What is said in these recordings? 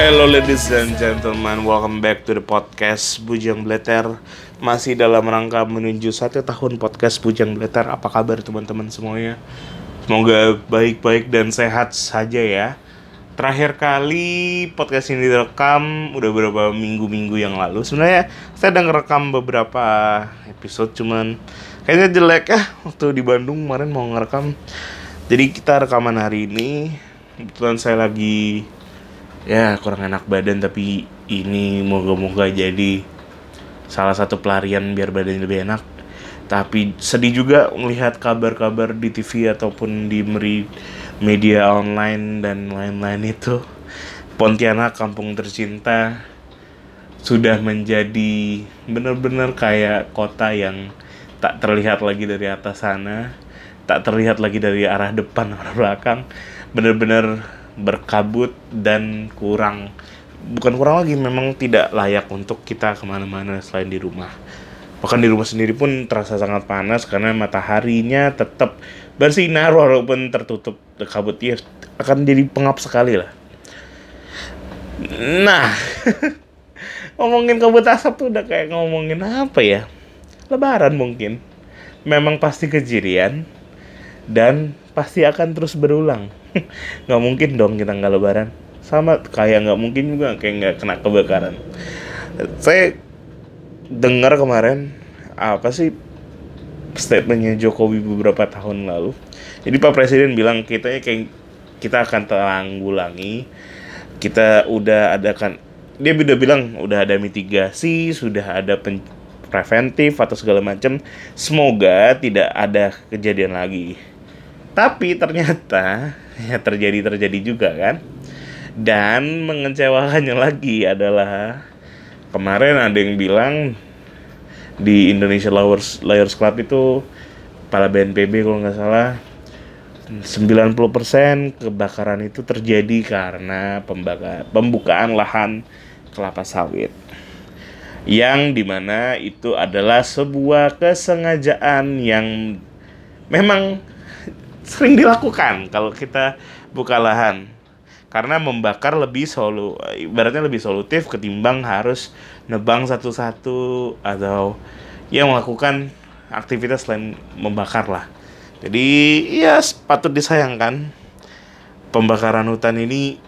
Hello ladies and gentlemen, welcome back to the podcast Bujang Bleter. Masih dalam rangka menuju satu tahun podcast Bujang Bleter. Apa kabar teman-teman semuanya? Semoga baik-baik dan sehat saja ya. Terakhir kali podcast ini direkam udah beberapa minggu-minggu yang lalu. Sebenarnya saya udah ngerekam beberapa episode cuman Kayaknya jelek ya. Waktu di Bandung kemarin mau ngerekam. Jadi kita rekaman hari ini. Kebetulan saya lagi ya kurang enak badan tapi ini moga-moga jadi salah satu pelarian biar badan lebih enak. Tapi sedih juga melihat kabar-kabar di TV ataupun di media online dan lain-lain itu. Pontianak kampung tercinta sudah menjadi benar-benar kayak kota yang tak terlihat lagi dari atas sana tak terlihat lagi dari arah depan arah belakang. Benar-benar berkabut dan kurang. Bukan kurang lagi memang tidak layak untuk kita ke mana-mana selain di rumah. Bahkan di rumah sendiri pun terasa sangat panas karena mataharinya tetap bersinar walaupun tertutup kabut. Ya akan jadi pengap sekali lah. Nah ngomongin kabut asap tuh udah kayak ngomongin apa ya? Lebaran mungkin. Memang pasti kejadian dan pasti akan terus berulang. Nggak mungkin dong kita nggak lebaran. Sama kayak nggak mungkin juga kayak nggak kena kebakaran. Saya dengar kemarin apa sih statementnya Jokowi beberapa tahun lalu? Jadi Pak Presiden bilang kita kayak kita akan tanggulangi kita udah ada kan dia udah bilang udah ada mitigasi sudah ada pen, preventif atau segala macam semoga tidak ada kejadian lagi tapi ternyata ya terjadi terjadi juga kan? Dan mengecewakannya lagi adalah kemarin ada yang bilang di Indonesia Liars Liars Club itu kepala BNPB kalau nggak salah 90% kebakaran itu terjadi karena pembukaan lahan kelapa sawit. Yang di mana itu adalah sebuah kesengajaan yang memang sering dilakukan kalau kita buka lahan. Karena membakar lebih solu ibaratnya lebih solutif ketimbang harus nebang satu-satu atau yang melakukan aktivitas selain membakar lah. Jadi ya patut disayangkan pembakaran hutan ini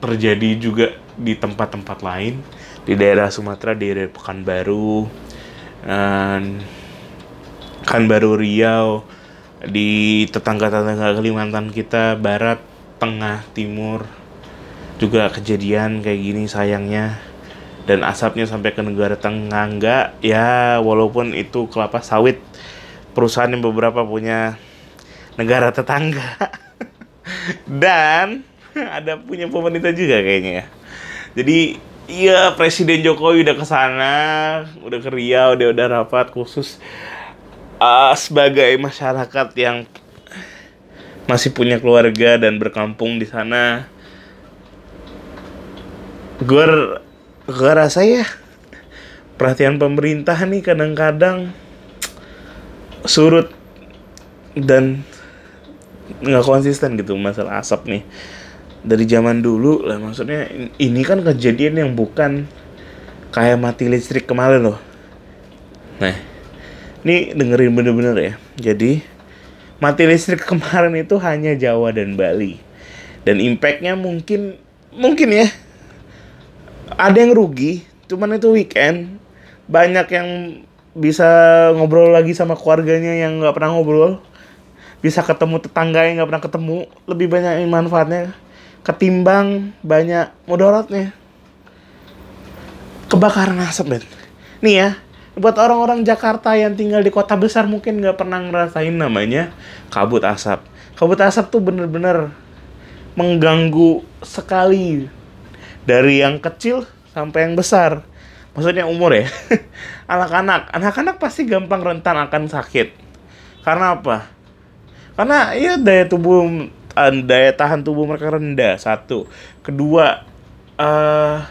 terjadi juga di tempat-tempat lain di daerah Sumatera di daerah Pekanbaru dan Pekanbaru Riau di tetangga-tetangga Kalimantan kita barat, tengah, timur juga kejadian kayak gini sayangnya. Dan asapnya sampai ke negara tengah enggak ya walaupun itu kelapa sawit perusahaan yang beberapa punya negara tetangga. Dan ada punya pemerintah juga kayaknya ya. Jadi iya Presiden Jokowi udah ke sana udah ke Riau dia udah rapat khusus uh, sebagai masyarakat yang masih punya keluarga dan berkampung di sana gue gue rasa ya perhatian pemerintah nih kadang-kadang surut dan nggak konsisten gitu masalah asap nih. Dari zaman dulu lah maksudnya ini kan kejadian yang bukan kayak mati listrik kemarin loh. Nah ini dengerin bener-bener ya. Jadi mati listrik kemarin itu hanya Jawa dan Bali. Dan impactnya mungkin mungkin ya ada yang rugi. Cuman itu weekend banyak yang bisa ngobrol lagi sama keluarganya yang nggak pernah ngobrol. Bisa ketemu tetangga yang nggak pernah ketemu. Lebih banyak manfaatnya ketimbang banyak mudaratnya. Kebakaran asap, Ben. Nih ya, buat orang-orang Jakarta yang tinggal di kota besar mungkin nggak pernah ngerasain namanya kabut asap. Kabut asap tuh bener-bener mengganggu sekali dari yang kecil sampai yang besar. Maksudnya umur ya. Anak-anak, anak-anak pasti gampang rentan akan sakit. Karena apa? Karena ya daya tubuh daya tahan tubuh mereka rendah satu. Kedua, uh,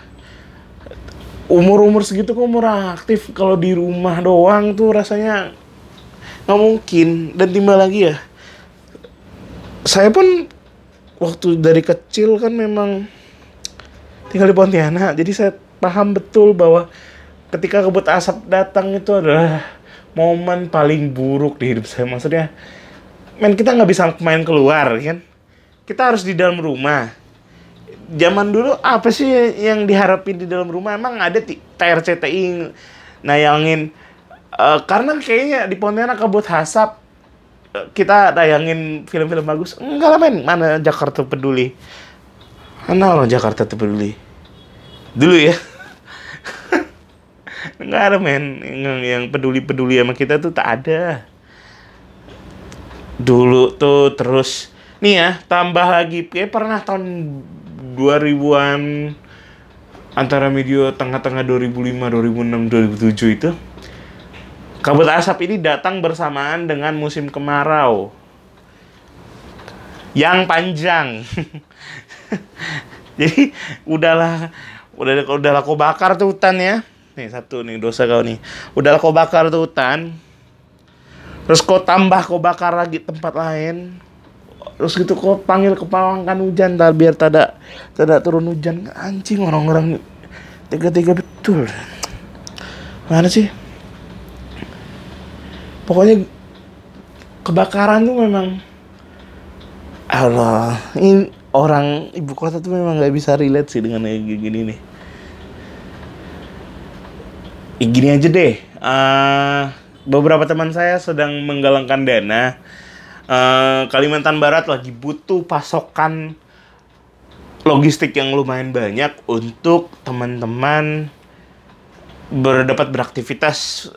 umur-umur segitu kok umur aktif? Kalau di rumah doang tuh rasanya nggak mungkin. Dan timbal lagi ya saya pun waktu dari kecil kan memang tinggal di Pontianak. Jadi saya paham betul bahwa ketika kabut asap datang itu adalah momen paling buruk di hidup saya. Maksudnya men kita nggak bisa main keluar kan? Kita harus di dalam rumah zaman dulu apa sih yang diharapin di dalam rumah? Emang ada TRCTI nayangin. Uh, karena kayaknya di Pontianak kabut asap uh, kita tayangin film-film bagus. Enggak lah men. Mana Jakarta peduli? Mana orang Jakarta peduli dulu ya. Nggak ada men. Yang, yang peduli peduli sama kita tuh tak ada. Dulu tuh terus nih ya tambah lagi. Kayak pernah tahun 2000-an antara medio tengah-tengah 2005 2006 2007 itu kabut asap ini datang bersamaan dengan musim kemarau yang panjang. Jadi udahlah udah udah kau bakar tuh hutan ya. Nih satu nih dosa kau nih. Udah kau bakar tuh hutan terus kau tambah kau bakar lagi tempat lain terus gitu kau panggil ke pawangkan hujan tar biar tada tada turun hujan anjing orang-orang. Tiga-tiga betul. Mana sih? Pokoknya kebakaran tuh memang. Allah ini orang ibu kota tuh memang nggak bisa relate sih dengan kayak gini nih. Ya, gini aja deh. Uh, beberapa teman saya sedang menggalangkan dana. Uh, Kalimantan Barat lagi butuh pasokan logistik yang lumayan banyak untuk teman-teman berdapat beraktivitas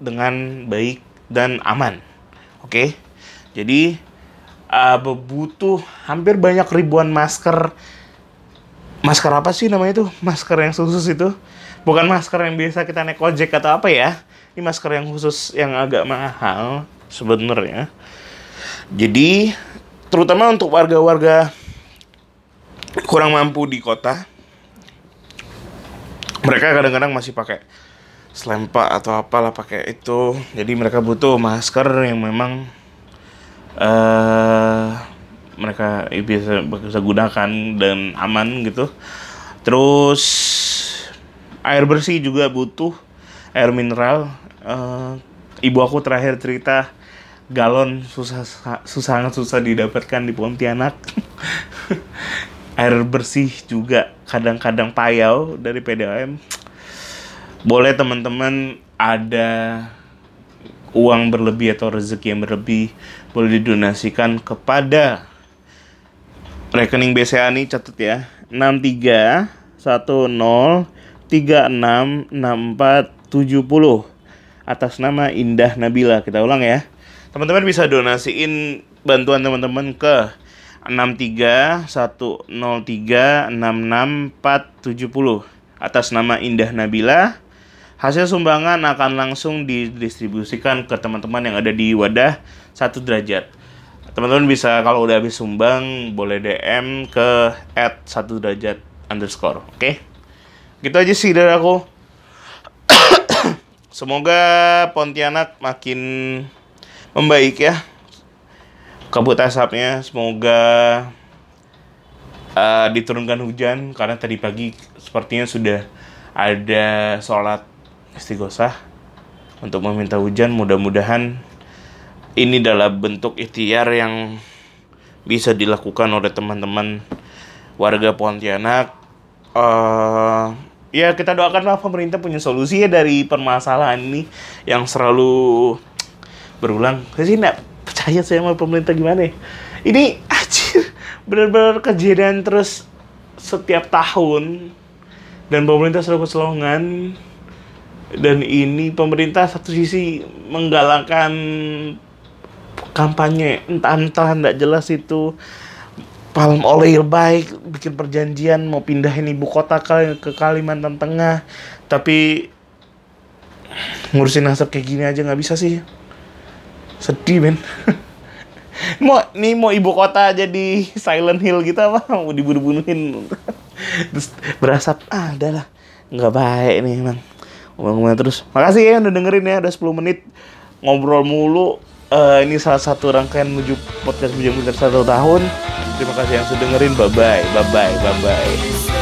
dengan baik dan aman oke okay? jadi uh, butuh hampir banyak ribuan masker. Masker apa sih namanya tuh? Masker yang khusus itu. Bukan masker yang biasa kita naik ojek atau apa ya. Ini masker yang khusus yang agak mahal sebenarnya. Jadi terutama untuk warga-warga kurang mampu di kota, mereka kadang-kadang masih pakai selempak atau apalah pakai itu. Jadi mereka butuh masker yang memang uh, mereka bisa bisa gunakan dan aman gitu. Terus air bersih juga butuh air mineral. Uh, ibu aku terakhir cerita galon susah susah susah didapatkan di Pontianak. air bersih juga kadang-kadang payau dari PDAM. Boleh teman-teman ada uang berlebih atau rezeki yang berlebih boleh didonasikan kepada rekening BCA ini catat ya. 6310366470 atas nama Indah Nabila kita ulang ya. Teman-teman bisa donasiin bantuan teman-teman ke 631036647 atas nama Indah Nabila Hasil sumbangan akan langsung didistribusikan ke teman-teman yang ada di wadah satu derajat. Teman-teman bisa kalau udah habis sumbang boleh DM ke at satu derajat underscore. Oke? Okay? Gitu aja sih dari aku. Semoga Pontianak makin membaik ya. Kabut asapnya semoga uh, diturunkan hujan karena tadi pagi sepertinya sudah ada sholat istighosah untuk meminta hujan. Mudah-mudahan ini adalah bentuk ikhtiar yang bisa dilakukan oleh teman-teman warga Pontianak. Uh, ya kita doakanlah pemerintah punya solusi ya dari permasalahan ini yang selalu berulang. Saya sih percaya saya sama pemerintah gimana? Ya ini acir benar-benar kejadian terus setiap tahun. Dan pemerintah selalu keselongan. Dan ini pemerintah satu sisi menggalakkan kampanye entah-entah tidak jelas itu. Palm oil baik bikin perjanjian mau pindahin ibu kota ke, ke Kalimantan Tengah. Tapi ngurusin asap kayak gini aja nggak bisa sih sedih men. Mau nih mau ibu kota jadi Silent Hill gitu apa? Mau dibunuh-bunuhin. Terus berasap ah udahlah nggak baik nih emang ngomong-ngomong terus makasih ya udah dengerin ya udah 10 menit. Ngobrol mulu. Uh, ini salah satu rangkaian menuju podcast Bujang satu tahun. Terima kasih yang sudah dengerin. Bye bye bye bye bye bye